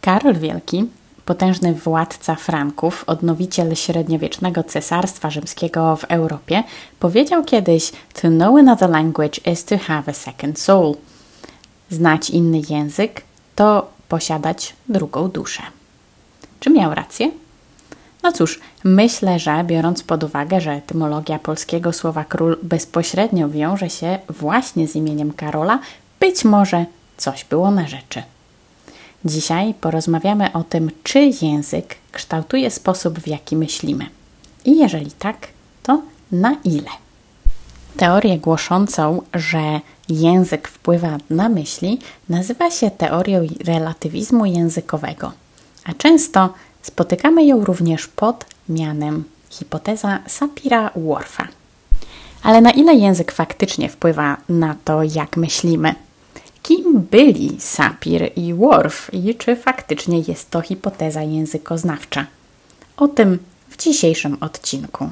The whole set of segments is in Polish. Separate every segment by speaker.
Speaker 1: Karol Wielki, potężny władca Franków, odnowiciel średniowiecznego cesarstwa rzymskiego w Europie, powiedział kiedyś: To know another language is to have a second soul. Znać inny język to posiadać drugą duszę. Czy miał rację? No cóż, myślę, że biorąc pod uwagę, że etymologia polskiego słowa król bezpośrednio wiąże się właśnie z imieniem Karola, być może coś było na rzeczy. Dzisiaj porozmawiamy o tym, czy język kształtuje sposób, w jaki myślimy. I jeżeli tak, to na ile? Teorię głoszącą, że język wpływa na myśli, nazywa się teorią relatywizmu językowego, a często spotykamy ją również pod mianem hipoteza Sapira-Whorfa. Ale na ile język faktycznie wpływa na to, jak myślimy? Byli Sapir i Worf i czy faktycznie jest to hipoteza językoznawcza? O tym w dzisiejszym odcinku.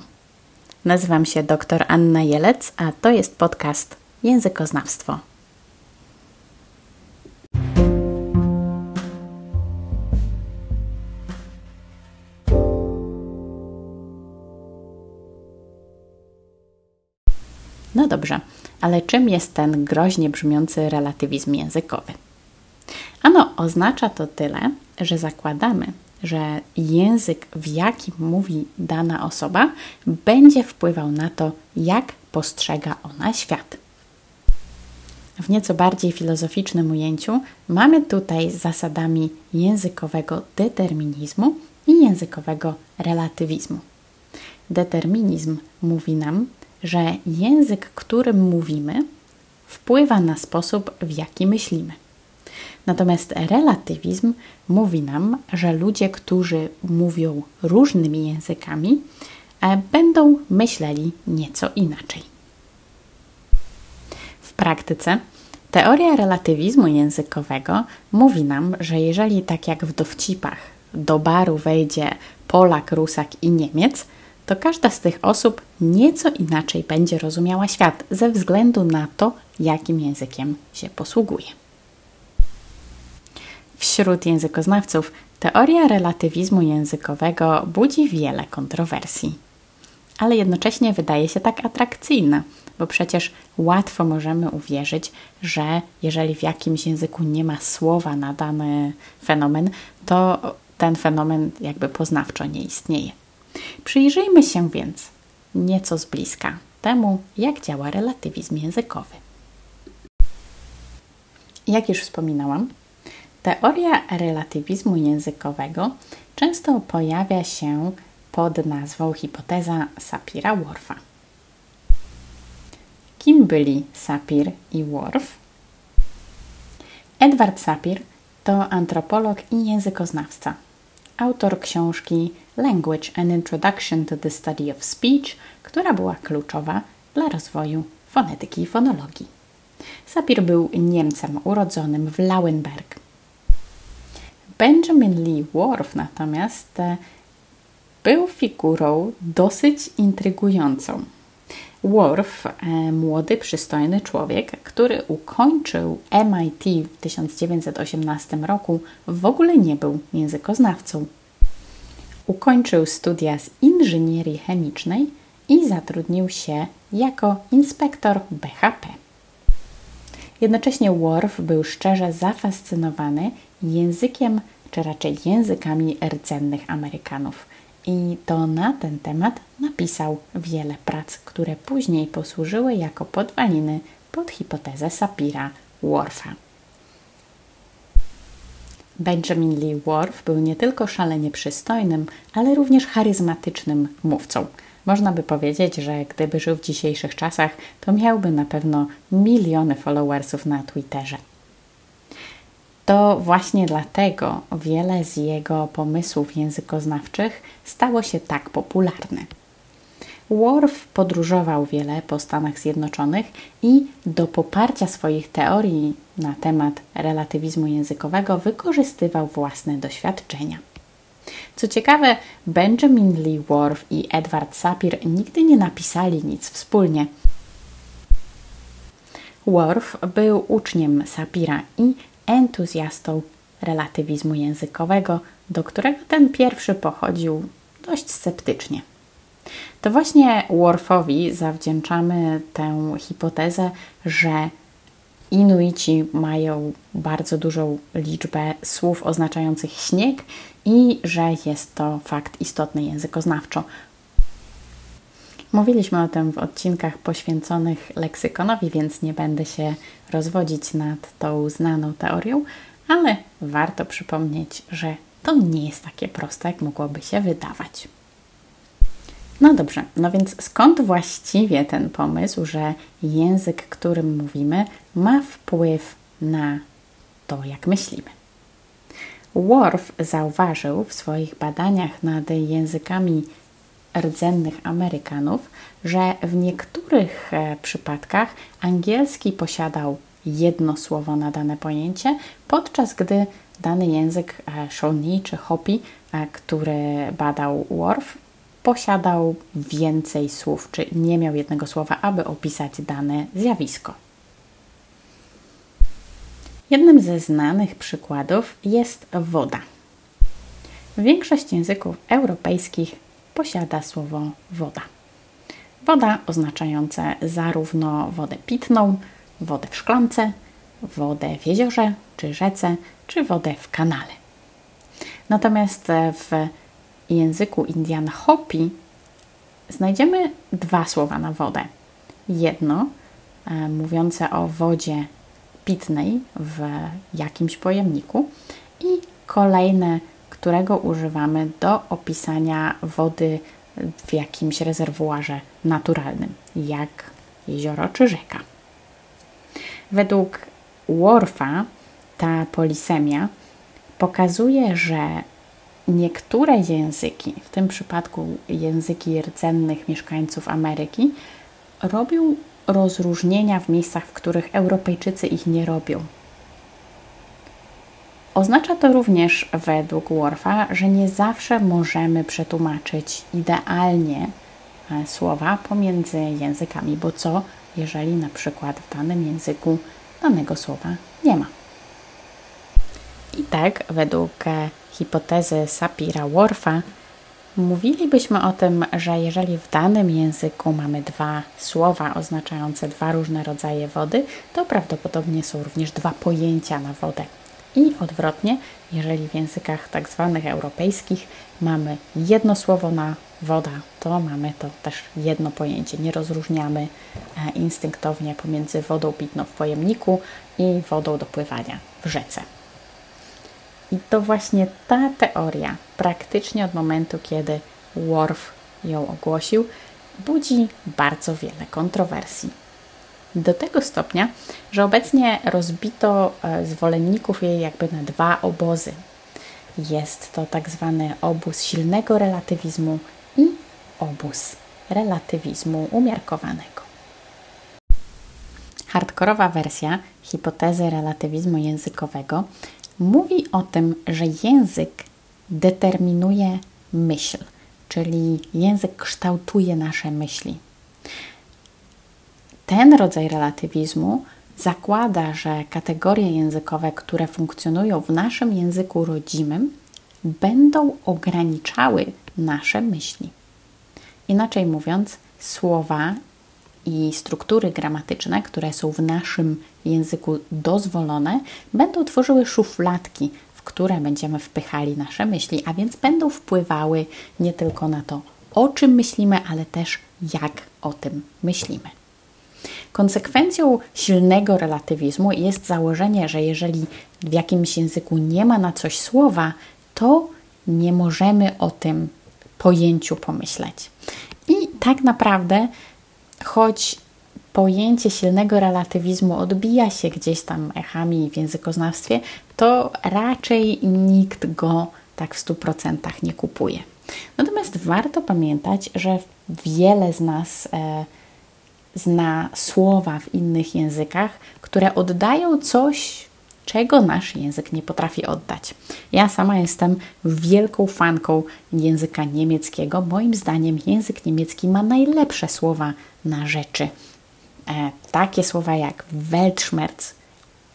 Speaker 1: Nazywam się dr Anna Jelec, a to jest podcast Językoznawstwo. No dobrze, ale czym jest ten groźnie brzmiący relatywizm językowy? Ano, oznacza to tyle, że zakładamy, że język, w jakim mówi dana osoba, będzie wpływał na to, jak postrzega ona świat. W nieco bardziej filozoficznym ujęciu mamy tutaj zasadami językowego determinizmu i językowego relatywizmu. Determinizm mówi nam, że język, którym mówimy, wpływa na sposób, w jaki myślimy. Natomiast relatywizm mówi nam, że ludzie, którzy mówią różnymi językami, e, będą myśleli nieco inaczej. W praktyce teoria relatywizmu językowego mówi nam, że jeżeli tak jak w dowcipach do baru wejdzie Polak, Rusak i Niemiec, to każda z tych osób nieco inaczej będzie rozumiała świat ze względu na to, jakim językiem się posługuje. Wśród językoznawców teoria relatywizmu językowego budzi wiele kontrowersji, ale jednocześnie wydaje się tak atrakcyjna, bo przecież łatwo możemy uwierzyć, że jeżeli w jakimś języku nie ma słowa na dany fenomen, to ten fenomen jakby poznawczo nie istnieje. Przyjrzyjmy się więc nieco z bliska temu, jak działa relatywizm językowy. Jak już wspominałam, teoria relatywizmu językowego często pojawia się pod nazwą hipoteza Sapira-Whorfa. Kim byli Sapir i Whorf? Edward Sapir to antropolog i językoznawca, autor książki Language and Introduction to the Study of Speech, która była kluczowa dla rozwoju fonetyki i fonologii. Sapir był Niemcem urodzonym w Lauenberg. Benjamin Lee Worf natomiast e, był figurą dosyć intrygującą. Worf, e, młody, przystojny człowiek, który ukończył MIT w 1918 roku, w ogóle nie był językoznawcą. Ukończył studia z inżynierii chemicznej i zatrudnił się jako inspektor BHP. Jednocześnie Worf był szczerze zafascynowany językiem, czy raczej językami rdzennych Amerykanów. I to na ten temat napisał wiele prac, które później posłużyły jako podwaliny pod hipotezę Sapira-Whorfa. Benjamin Lee Worf był nie tylko szalenie przystojnym, ale również charyzmatycznym mówcą. Można by powiedzieć, że gdyby żył w dzisiejszych czasach, to miałby na pewno miliony followersów na Twitterze. To właśnie dlatego wiele z jego pomysłów językoznawczych stało się tak popularne. Worf podróżował wiele po Stanach Zjednoczonych i do poparcia swoich teorii na temat relatywizmu językowego wykorzystywał własne doświadczenia. Co ciekawe, Benjamin Lee Worf i Edward Sapir nigdy nie napisali nic wspólnie. Worf był uczniem Sapira i entuzjastą relatywizmu językowego, do którego ten pierwszy pochodził dość sceptycznie. To właśnie Worfowi zawdzięczamy tę hipotezę, że Inuici mają bardzo dużą liczbę słów oznaczających śnieg i że jest to fakt istotny językoznawczo. Mówiliśmy o tym w odcinkach poświęconych leksykonowi, więc nie będę się rozwodzić nad tą znaną teorią, ale warto przypomnieć, że to nie jest takie proste, jak mogłoby się wydawać. No dobrze, no więc skąd właściwie ten pomysł, że język, którym mówimy, ma wpływ na to, jak myślimy? Worf zauważył w swoich badaniach nad językami rdzennych Amerykanów, że w niektórych e, przypadkach angielski posiadał jedno słowo na dane pojęcie, podczas gdy dany język e, Shawnee czy Hopi, e, który badał Worf, posiadał więcej słów, czy nie miał jednego słowa, aby opisać dane zjawisko. Jednym ze znanych przykładów jest woda. Większość języków europejskich posiada słowo woda. Woda oznaczające zarówno wodę pitną, wodę w szklance, wodę w jeziorze czy rzece, czy wodę w kanale. Natomiast w języku Indian Hopi znajdziemy dwa słowa na wodę. Jedno e, mówiące o wodzie pitnej w jakimś pojemniku i kolejne, którego używamy do opisania wody w jakimś rezerwuarze naturalnym, jak jezioro czy rzeka. Według Worfa ta polisemia pokazuje, że niektóre języki, w tym przypadku języki rdzennych mieszkańców Ameryki, robią rozróżnienia w miejscach, w których Europejczycy ich nie robią. Oznacza to również według Worfa, że nie zawsze możemy przetłumaczyć idealnie e, słowa pomiędzy językami, bo co jeżeli na przykład w danym języku danego słowa nie ma. I tak, według hipotezy Sapira-Whorfa, mówilibyśmy o tym, że jeżeli w danym języku mamy dwa słowa oznaczające dwa różne rodzaje wody, to prawdopodobnie są również dwa pojęcia na wodę. I odwrotnie, jeżeli w językach tak zwanych europejskich mamy jedno słowo na woda, to mamy to też jedno pojęcie. Nie rozróżniamy e, instynktownie pomiędzy wodą pitną w pojemniku i wodą do pływania w rzece. I to właśnie ta teoria, praktycznie od momentu, kiedy Worf ją ogłosił, budzi bardzo wiele kontrowersji. Do tego stopnia, że obecnie rozbito e, zwolenników jej jakby na dwa obozy. Jest to tak zwany obóz silnego relatywizmu i obóz relatywizmu umiarkowanego. Hardkorowa wersja hipotezy relatywizmu językowego mówi o tym, że język determinuje myśl, czyli język kształtuje nasze myśli. Ten rodzaj relatywizmu zakłada, że kategorie językowe, które funkcjonują w naszym języku rodzimym, będą ograniczały nasze myśli. Inaczej mówiąc, słowa i struktury gramatyczne, które są w naszym języku dozwolone, będą tworzyły szufladki, w które będziemy wpychali nasze myśli, a więc będą wpływały nie tylko na to, o czym myślimy, ale też jak o tym myślimy. Konsekwencją silnego relatywizmu jest założenie, że jeżeli w jakimś języku nie ma na coś słowa, to nie możemy o tym pojęciu pomyśleć. I tak naprawdę, choć pojęcie silnego relatywizmu odbija się gdzieś tam echami w językoznawstwie, to raczej nikt go tak w 100% nie kupuje. Natomiast warto pamiętać, że wiele z nas e, zna słowa w innych językach, które oddają coś, czego nasz język nie potrafi oddać. Ja sama jestem wielką fanką języka niemieckiego. Moim zdaniem język niemiecki ma najlepsze słowa na rzeczy. E, takie słowa jak Weltschmerz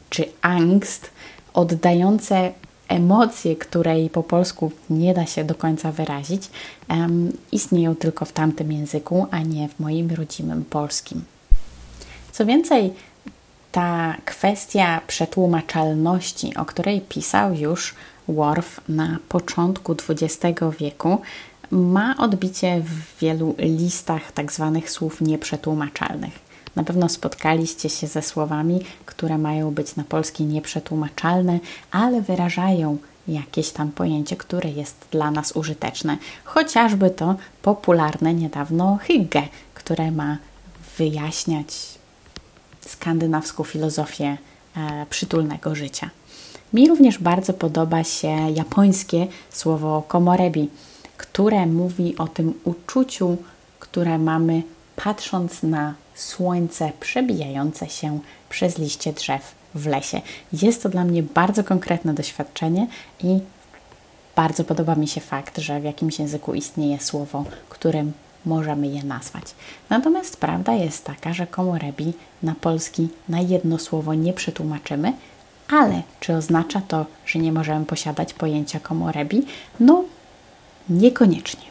Speaker 1: czy Angst, oddające emocje, której po polsku nie da się do końca wyrazić, um, istnieją tylko w tamtym języku, a nie w moim rodzimym polskim. Co więcej, ta kwestia przetłumaczalności, o której pisał już Worf na początku XX wieku, ma odbicie w wielu listach tak zwanych słów nieprzetłumaczalnych. Na pewno spotkaliście się ze słowami, które mają być na polski nieprzetłumaczalne, ale wyrażają jakieś tam pojęcie, które jest dla nas użyteczne. Chociażby to popularne niedawno hygge, które ma wyjaśniać skandynawską filozofię e, przytulnego życia. Mi również bardzo podoba się japońskie słowo komorebi, które mówi o tym uczuciu, które mamy patrząc na słońce przebijające się przez liście drzew w lesie. Jest to dla mnie bardzo konkretne doświadczenie i bardzo podoba mi się fakt, że w jakimś języku istnieje słowo, którym możemy je nazwać. Natomiast prawda jest taka, że komorebi na polski na jedno słowo nie przetłumaczymy, ale czy oznacza to, że nie możemy posiadać pojęcia komorebi? No, niekoniecznie.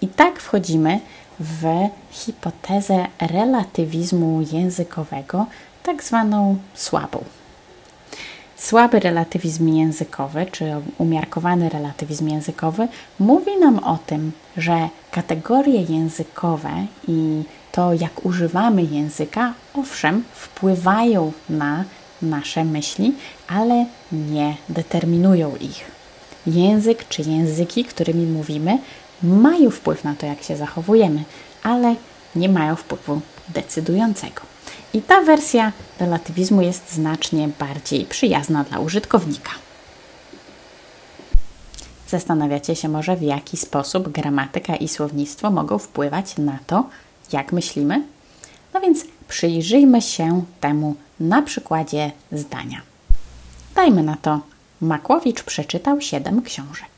Speaker 1: I tak wchodzimy w hipotezę relatywizmu językowego, tak zwaną słabą. Słaby relatywizm językowy, czy umiarkowany relatywizm językowy, mówi nam o tym, że kategorie językowe i to, jak używamy języka, owszem, wpływają na nasze myśli, ale nie determinują ich. Język czy języki, którymi mówimy, mają wpływ na to, jak się zachowujemy, ale nie mają wpływu decydującego. I ta wersja relatywizmu jest znacznie bardziej przyjazna dla użytkownika. Zastanawiacie się może, w jaki sposób gramatyka i słownictwo mogą wpływać na to, jak myślimy? No więc przyjrzyjmy się temu na przykładzie zdania. Dajmy na to, Makłowicz przeczytał siedem książek.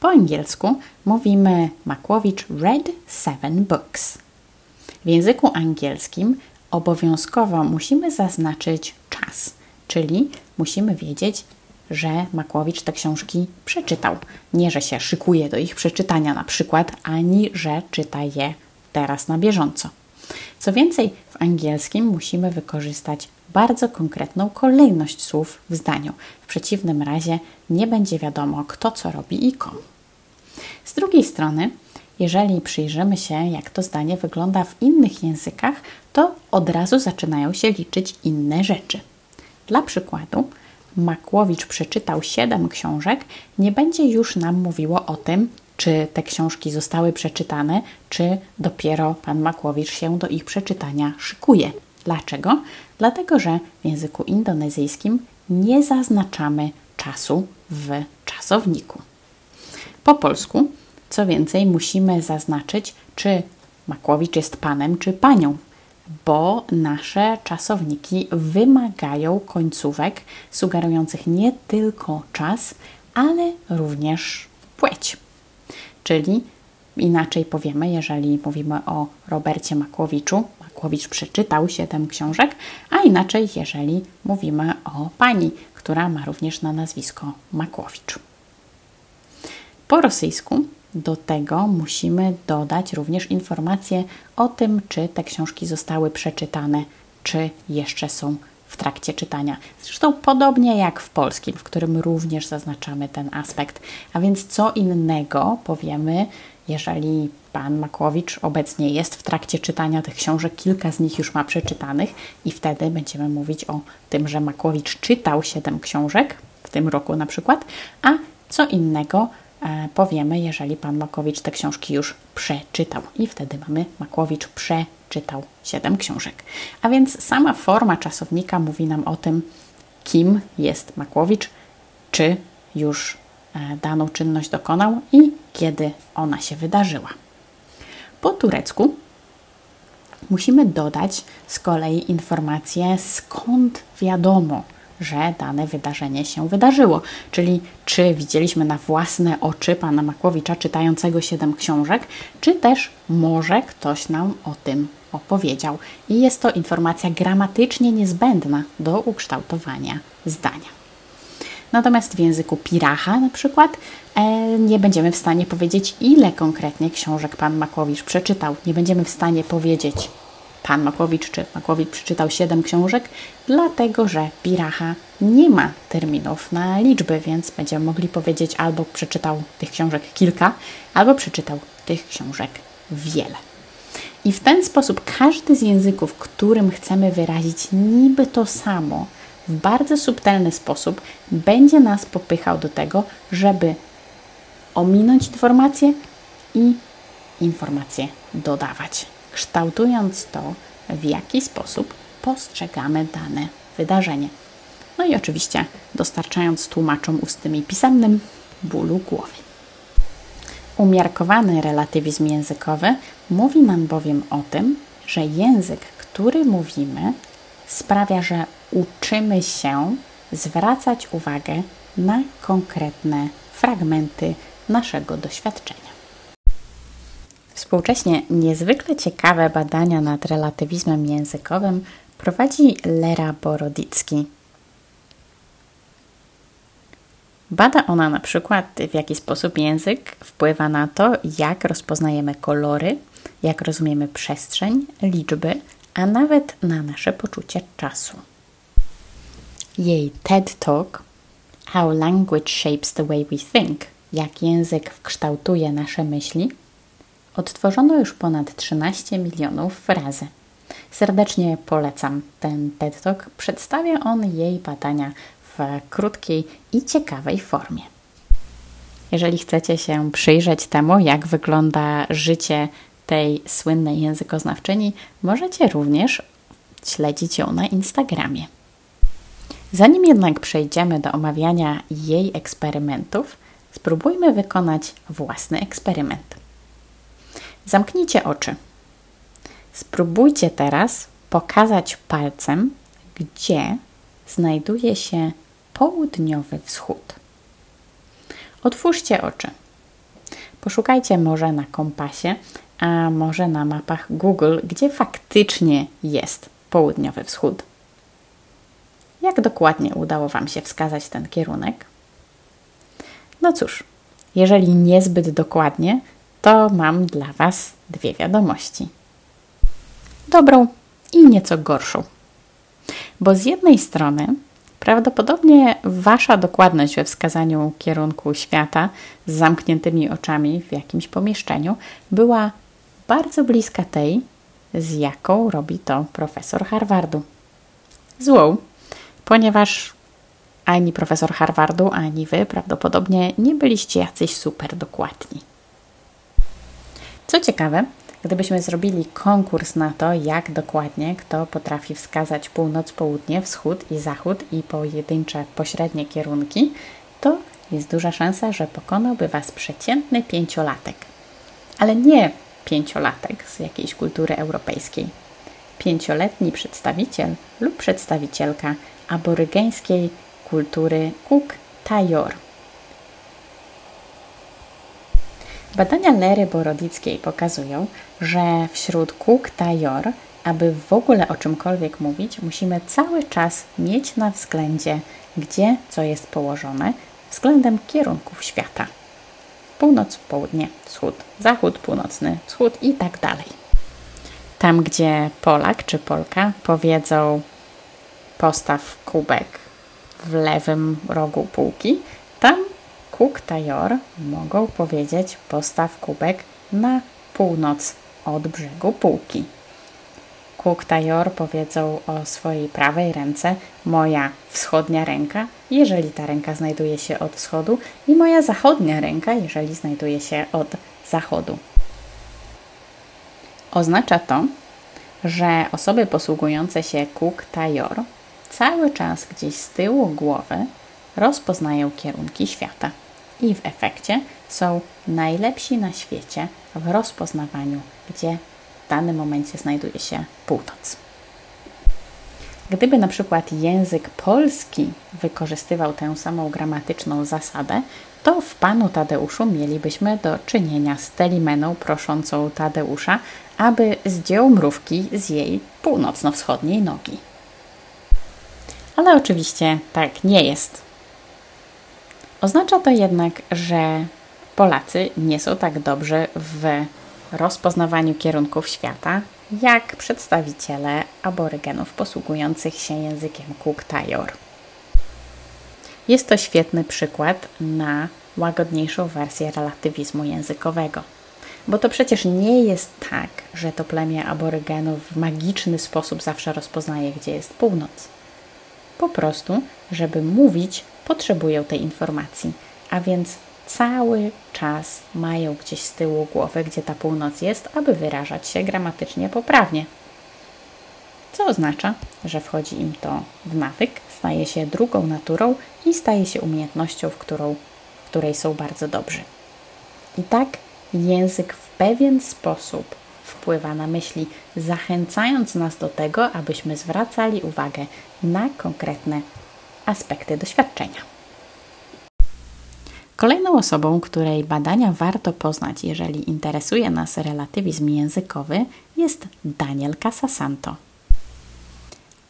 Speaker 1: Po angielsku mówimy Makłowicz read seven books. W języku angielskim obowiązkowo musimy zaznaczyć czas, czyli musimy wiedzieć, że Makłowicz te książki przeczytał. Nie, że się szykuje do ich przeczytania na przykład, ani że czyta je teraz na bieżąco. Co więcej, w angielskim musimy wykorzystać bardzo konkretną kolejność słów w zdaniu. W przeciwnym razie nie będzie wiadomo, kto co robi i komu. Z drugiej strony, jeżeli przyjrzymy się, jak to zdanie wygląda w innych językach, to od razu zaczynają się liczyć inne rzeczy. Dla przykładu, Makłowicz przeczytał siedem książek, nie będzie już nam mówiło o tym, czy te książki zostały przeczytane, czy dopiero pan Makłowicz się do ich przeczytania szykuje. Dlaczego? Dlatego, że w języku indonezyjskim nie zaznaczamy czasu w czasowniku. Po polsku, co więcej, musimy zaznaczyć, czy Makłowicz jest panem czy panią, bo nasze czasowniki wymagają końcówek sugerujących nie tylko czas, ale również płeć. Czyli inaczej powiemy, jeżeli mówimy o Robercie Makłowiczu, Makłowicz przeczytał siedem książek, a inaczej, jeżeli mówimy o pani, która ma również na nazwisko Makłowicz. Po rosyjsku do tego musimy dodać również informacje o tym, czy te książki zostały przeczytane, czy jeszcze są w trakcie czytania. Zresztą podobnie jak w polskim, w którym również zaznaczamy ten aspekt. A więc co innego powiemy, jeżeli pan Makłowicz obecnie jest w trakcie czytania tych książek, kilka z nich już ma przeczytanych i wtedy będziemy mówić o tym, że Makłowicz czytał siedem książek w tym roku na przykład, a co innego powiemy, jeżeli pan Makowicz te książki już przeczytał. I wtedy mamy Makłowicz przeczytał 7 książek. A więc sama forma czasownika mówi nam o tym, kim jest Makłowicz, czy już e, daną czynność dokonał i kiedy ona się wydarzyła. Po turecku musimy dodać z kolei informację, skąd wiadomo, że dane wydarzenie się wydarzyło. Czyli czy widzieliśmy na własne oczy pana Makłowicza czytającego siedem książek, czy też może ktoś nam o tym opowiedział. I jest to informacja gramatycznie niezbędna do ukształtowania zdania. Natomiast w języku piracha na przykład e, nie będziemy w stanie powiedzieć, ile konkretnie książek pan Makłowicz przeczytał. Nie będziemy w stanie powiedzieć, pan Makłowicz czy Makłowicz przeczytał 7 książek, dlatego że piracha nie ma terminów na liczby, więc będziemy mogli powiedzieć albo przeczytał tych książek kilka, albo przeczytał tych książek wiele. I w ten sposób każdy z języków, którym chcemy wyrazić niby to samo, w bardzo subtelny sposób będzie nas popychał do tego, żeby ominąć informacje i informacje dodawać, kształtując to, w jaki sposób postrzegamy dane wydarzenie. No i oczywiście dostarczając tłumaczom ustnym i pisemnym bólu głowy. Umiarkowany relatywizm językowy mówi nam bowiem o tym, że język, który mówimy, sprawia, że uczymy się zwracać uwagę na konkretne fragmenty naszego doświadczenia. Współcześnie niezwykle ciekawe badania nad relatywizmem językowym prowadzi Lera Borodicki. Bada ona na przykład, w jaki sposób język wpływa na to, jak rozpoznajemy kolory, jak rozumiemy przestrzeń, liczby, a nawet na nasze poczucie czasu. Jej TED Talk How Language Shapes the Way We Think jak język kształtuje nasze myśli odtworzono już ponad 13 milionów razy. Serdecznie polecam ten TED Talk. Przedstawia on jej badania w krótkiej i ciekawej formie. Jeżeli chcecie się przyjrzeć temu, jak wygląda życie tej słynnej językoznawczyni, możecie również śledzić ją na Instagramie. Zanim jednak przejdziemy do omawiania jej eksperymentów, spróbujmy wykonać własny eksperyment. Zamknijcie oczy. Spróbujcie teraz pokazać palcem, gdzie znajduje się południowy wschód. Otwórzcie oczy. Poszukajcie może na kompasie, a może na mapach Google, gdzie faktycznie jest południowy wschód. Jak dokładnie udało Wam się wskazać ten kierunek? No cóż, jeżeli niezbyt dokładnie, to mam dla Was dwie wiadomości. Dobrą i nieco gorszą. Bo z jednej strony prawdopodobnie Wasza dokładność we wskazaniu kierunku świata z zamkniętymi oczami w jakimś pomieszczeniu była bardzo bliska tej, z jaką robi to profesor Harvardu. Złą, ponieważ ani profesor Harvardu, ani wy prawdopodobnie nie byliście jacyś super dokładni. Co ciekawe, gdybyśmy zrobili konkurs na to, jak dokładnie kto potrafi wskazać północ, południe, wschód i zachód i pojedyncze pośrednie kierunki, to jest duża szansa, że pokonałby Was przeciętny pięciolatek. Ale nie pięciolatek z jakiejś kultury europejskiej. Pięcioletni przedstawiciel lub przedstawicielka aborygeńskiej kultury Cook Tayor. Badania Lery Borodickiej pokazują, że wśród Cook Tayor, aby w ogóle o czymkolwiek mówić, musimy cały czas mieć na względzie, gdzie co jest położone względem kierunków świata. Północ, południe, wschód, zachód, północny, wschód i tak dalej. Tam, gdzie Polak czy Polka powiedzą postaw kubek w lewym rogu półki, Cook Tajor mogą powiedzieć postaw kubek na północ od brzegu półki. Cook Tajor powiedzą o swojej prawej ręce moja wschodnia ręka, jeżeli ta ręka znajduje się od wschodu i moja zachodnia ręka, jeżeli znajduje się od zachodu. Oznacza to, że osoby posługujące się Cook Tajor cały czas gdzieś z tyłu głowy rozpoznają kierunki świata i w efekcie są najlepsi na świecie w rozpoznawaniu, gdzie w danym momencie znajduje się północ. Gdyby na przykład język polski wykorzystywał tę samą gramatyczną zasadę, to w Panu Tadeuszu mielibyśmy do czynienia z Telimeną proszącą Tadeusza, aby zdjął mrówki z jej północno-wschodniej nogi. Ale oczywiście tak nie jest. Oznacza to jednak, że Polacy nie są tak dobrzy w rozpoznawaniu kierunków świata, jak przedstawiciele aborygenów posługujących się językiem Cook-Tayor. Jest to świetny przykład na łagodniejszą wersję relatywizmu językowego. Bo to przecież nie jest tak, że to plemię aborygenów w magiczny sposób zawsze rozpoznaje, gdzie jest północ. Po prostu, żeby mówić, potrzebują tej informacji, a więc cały czas mają gdzieś z tyłu głowy, gdzie ta północ jest, aby wyrażać się gramatycznie poprawnie. Co oznacza, że wchodzi im to w nawyk, staje się drugą naturą i staje się umiejętnością, w, którą, w której są bardzo dobrzy. I tak język w pewien sposób wpływa na myśli, zachęcając nas do tego, abyśmy zwracali uwagę na konkretne aspekty doświadczenia. Kolejną osobą, której badania warto poznać, jeżeli interesuje nas relatywizm językowy, jest Daniel Casasanto.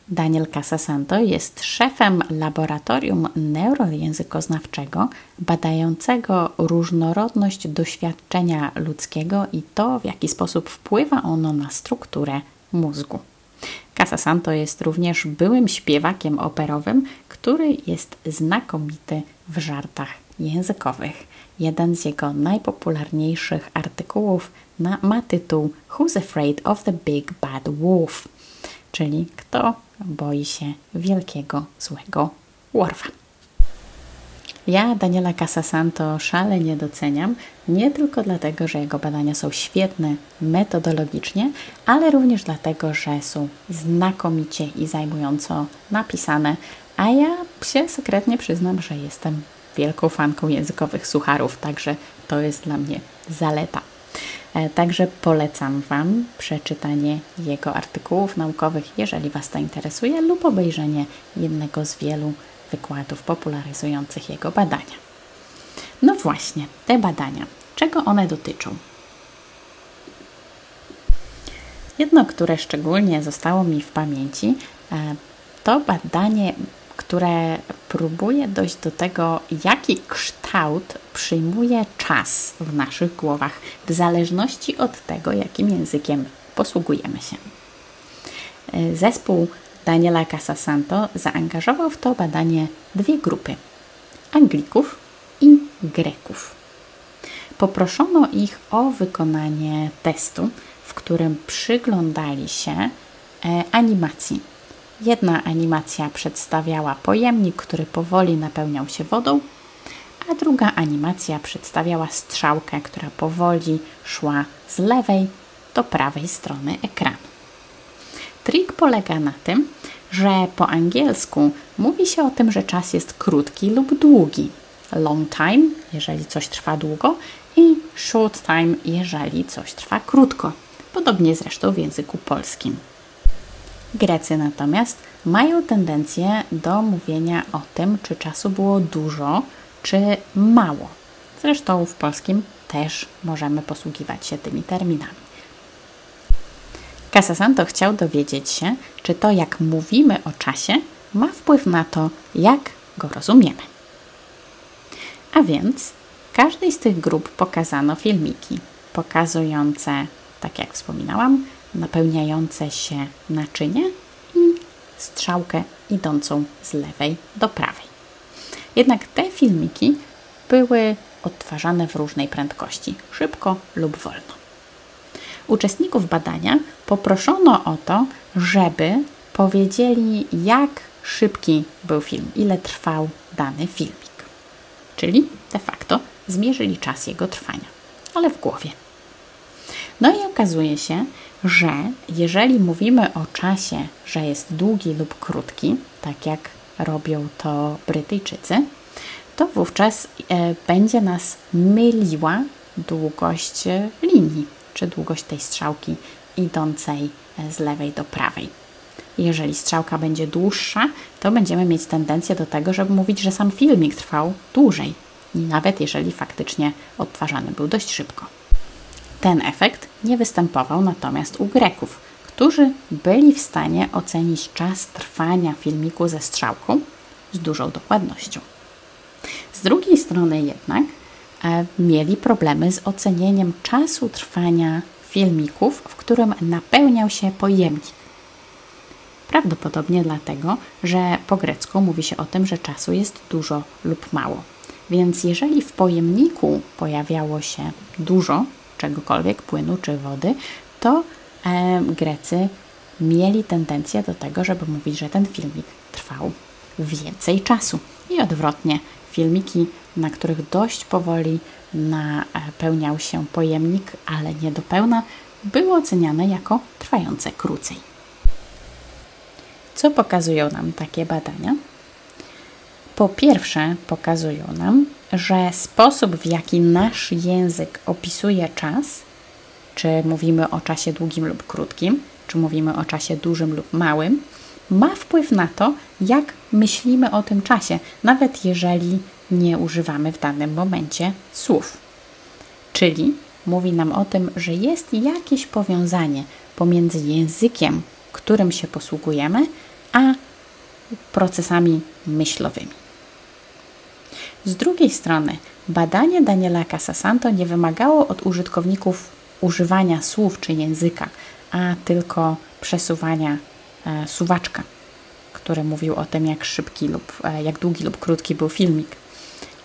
Speaker 1: Daniel Casasanto jest szefem laboratorium neurojęzykoznawczego badającego różnorodność doświadczenia ludzkiego i to, w jaki sposób wpływa ono na strukturę mózgu. Casasanto jest również byłym śpiewakiem operowym, który jest znakomity w żartach językowych. Jeden z jego najpopularniejszych artykułów na, ma tytuł Who's Afraid of the Big Bad Wolf? Czyli kto boi się wielkiego, złego łorwa. Ja Daniela Casasanto szalenie doceniam, nie tylko dlatego, że jego badania są świetne metodologicznie, ale również dlatego, że są znakomicie i zajmująco napisane, a ja się sekretnie przyznam, że jestem wielką fanką językowych sucharów, także to jest dla mnie zaleta. E, także polecam Wam przeczytanie jego artykułów naukowych, jeżeli Was to interesuje, lub obejrzenie jednego z wielu wykładów popularyzujących jego badania. No właśnie, te badania. Czego one dotyczą? Jedno, które szczególnie zostało mi w pamięci, e, to badanie które próbuje dojść do tego, jaki kształt przyjmuje czas w naszych głowach, w zależności od tego, jakim językiem posługujemy się. E, zespół Daniela Casasanto zaangażował w to badanie dwie grupy: Anglików i Greków. Poproszono ich o wykonanie testu, w którym przyglądali się e, animacji Jedna animacja przedstawiała pojemnik, który powoli napełniał się wodą, a druga animacja przedstawiała strzałkę, która powoli szła z lewej do prawej strony ekranu. Trik polega na tym, że po angielsku mówi się o tym, że czas jest krótki lub długi. Long time, jeżeli coś trwa długo, i short time, jeżeli coś trwa krótko. Podobnie zresztą w języku polskim. Grecy natomiast mają tendencję do mówienia o tym, czy czasu było dużo, czy mało. Zresztą w polskim też możemy posługiwać się tymi terminami. Casasanto chciał dowiedzieć się, czy to, jak mówimy o czasie, ma wpływ na to, jak go rozumiemy. A więc każdej z tych grup pokazano filmiki pokazujące, tak jak wspominałam, napełniające się naczynie i strzałkę idącą z lewej do prawej. Jednak te filmiki były odtwarzane w różnej prędkości szybko lub wolno. Uczestników badania poproszono o to, żeby powiedzieli, jak szybki był film, ile trwał dany filmik. Czyli de facto zmierzyli czas jego trwania, ale w głowie. No i okazuje się, że jeżeli mówimy o czasie, że jest długi lub krótki, tak jak robią to Brytyjczycy, to wówczas e, będzie nas myliła długość linii, czy długość tej strzałki idącej e, z lewej do prawej. Jeżeli strzałka będzie dłuższa, to będziemy mieć tendencję do tego, żeby mówić, że sam filmik trwał dłużej, nawet jeżeli faktycznie odtwarzany był dość szybko. Ten efekt nie występował natomiast u Greków, którzy byli w stanie ocenić czas trwania filmiku ze strzałką z dużą dokładnością. Z drugiej strony jednak mieli problemy z ocenieniem czasu trwania filmików, w którym napełniał się pojemnik. Prawdopodobnie dlatego, że po grecku mówi się o tym, że czasu jest dużo lub mało. Więc jeżeli w pojemniku pojawiało się dużo czegokolwiek, płynu czy wody, to e, Grecy mieli tendencję do tego, żeby mówić, że ten filmik trwał więcej czasu. Odwrotnie, filmiki, na których dość powoli napełniał się pojemnik, ale nie do pełna, były oceniane jako trwające krócej. Co pokazują nam takie badania? Po pierwsze, pokazują nam, że sposób, w jaki nasz język opisuje czas, czy mówimy o czasie długim lub krótkim, czy mówimy o czasie dużym lub małym, ma wpływ na to, jak myślimy o tym czasie, nawet jeżeli nie używamy w danym momencie słów. Czyli mówi nam o tym, że jest jakieś powiązanie pomiędzy językiem, którym się posługujemy, a procesami myślowymi. Z drugiej strony, badanie Daniela Casasanto nie wymagało od użytkowników używania słów czy języka, a tylko przesuwania suwaczka, który mówił o tym, jak szybki lub e, jak długi lub krótki był filmik.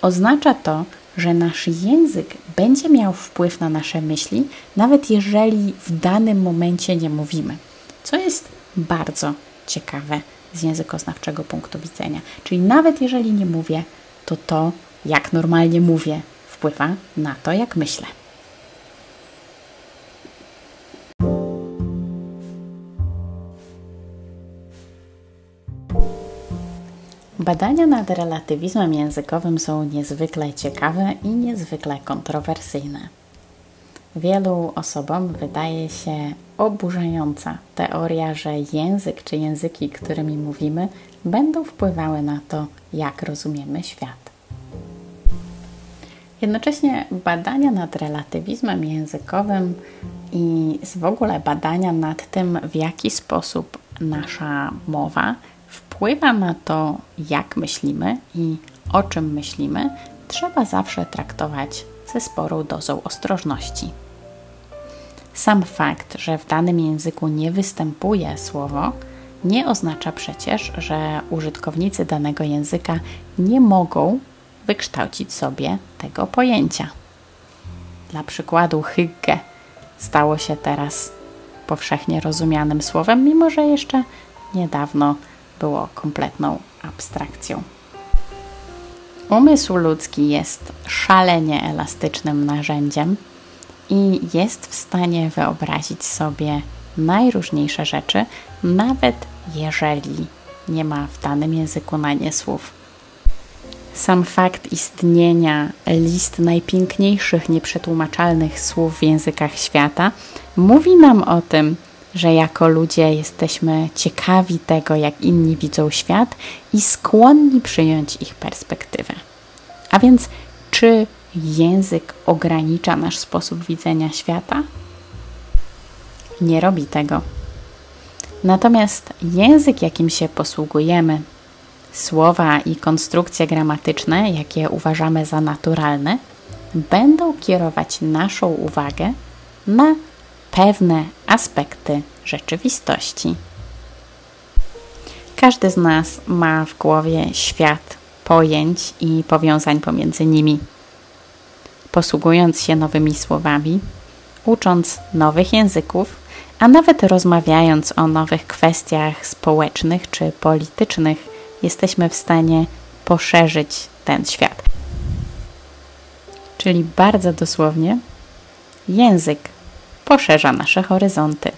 Speaker 1: Oznacza to, że nasz język będzie miał wpływ na nasze myśli, nawet jeżeli w danym momencie nie mówimy, co jest bardzo ciekawe z językoznawczego punktu widzenia. Czyli nawet jeżeli nie mówię, to to, jak normalnie mówię, wpływa na to, jak myślę. Badania nad relatywizmem językowym są niezwykle ciekawe i niezwykle kontrowersyjne. Wielu osobom wydaje się oburzająca teoria, że język czy języki, którymi mówimy, będą wpływały na to, jak rozumiemy świat. Jednocześnie badania nad relatywizmem językowym i w ogóle badania nad tym, w jaki sposób nasza mowa wpływa na to, jak myślimy i o czym myślimy, trzeba zawsze traktować ze sporą dozą ostrożności. Sam fakt, że w danym języku nie występuje słowo, nie oznacza przecież, że użytkownicy danego języka nie mogą wykształcić sobie tego pojęcia. Dla przykładu, hygge stało się teraz powszechnie rozumianym słowem, mimo że jeszcze niedawno było kompletną abstrakcją. Umysł ludzki jest szalenie elastycznym narzędziem i jest w stanie wyobrazić sobie najróżniejsze rzeczy, nawet jeżeli nie ma w danym języku na nie słów. Sam fakt istnienia list najpiękniejszych, nieprzetłumaczalnych słów w językach świata mówi nam o tym, że jako ludzie jesteśmy ciekawi tego, jak inni widzą świat i skłonni przyjąć ich perspektywę. A więc, czy język ogranicza nasz sposób widzenia świata? Nie robi tego. Natomiast język, jakim się posługujemy, słowa i konstrukcje gramatyczne, jakie uważamy za naturalne, będą kierować naszą uwagę na pewne aspekty rzeczywistości. Każdy z nas ma w głowie świat pojęć i powiązań pomiędzy nimi. Posługując się nowymi słowami, ucząc nowych języków, a nawet rozmawiając o nowych kwestiach społecznych czy politycznych, jesteśmy w stanie poszerzyć ten świat. Czyli bardzo dosłownie, język poszerza nasze horyzonty.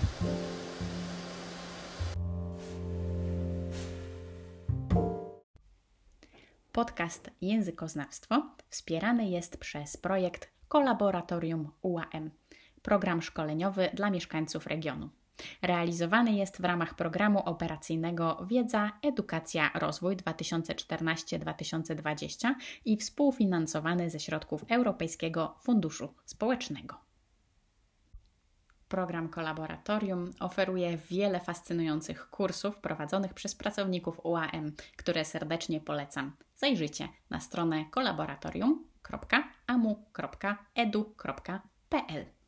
Speaker 1: Podcast Językoznawstwo wspierany jest przez projekt Kolaboratorium UAM, program szkoleniowy dla mieszkańców regionu. Realizowany jest w ramach programu operacyjnego Wiedza, Edukacja, Rozwój 2014-2020 i współfinansowany ze środków Europejskiego Funduszu Społecznego. Program Kolaboratorium oferuje wiele fascynujących kursów prowadzonych przez pracowników UAM, które serdecznie polecam. Zajrzyjcie na stronę kolaboratorium.amu.edu.pl.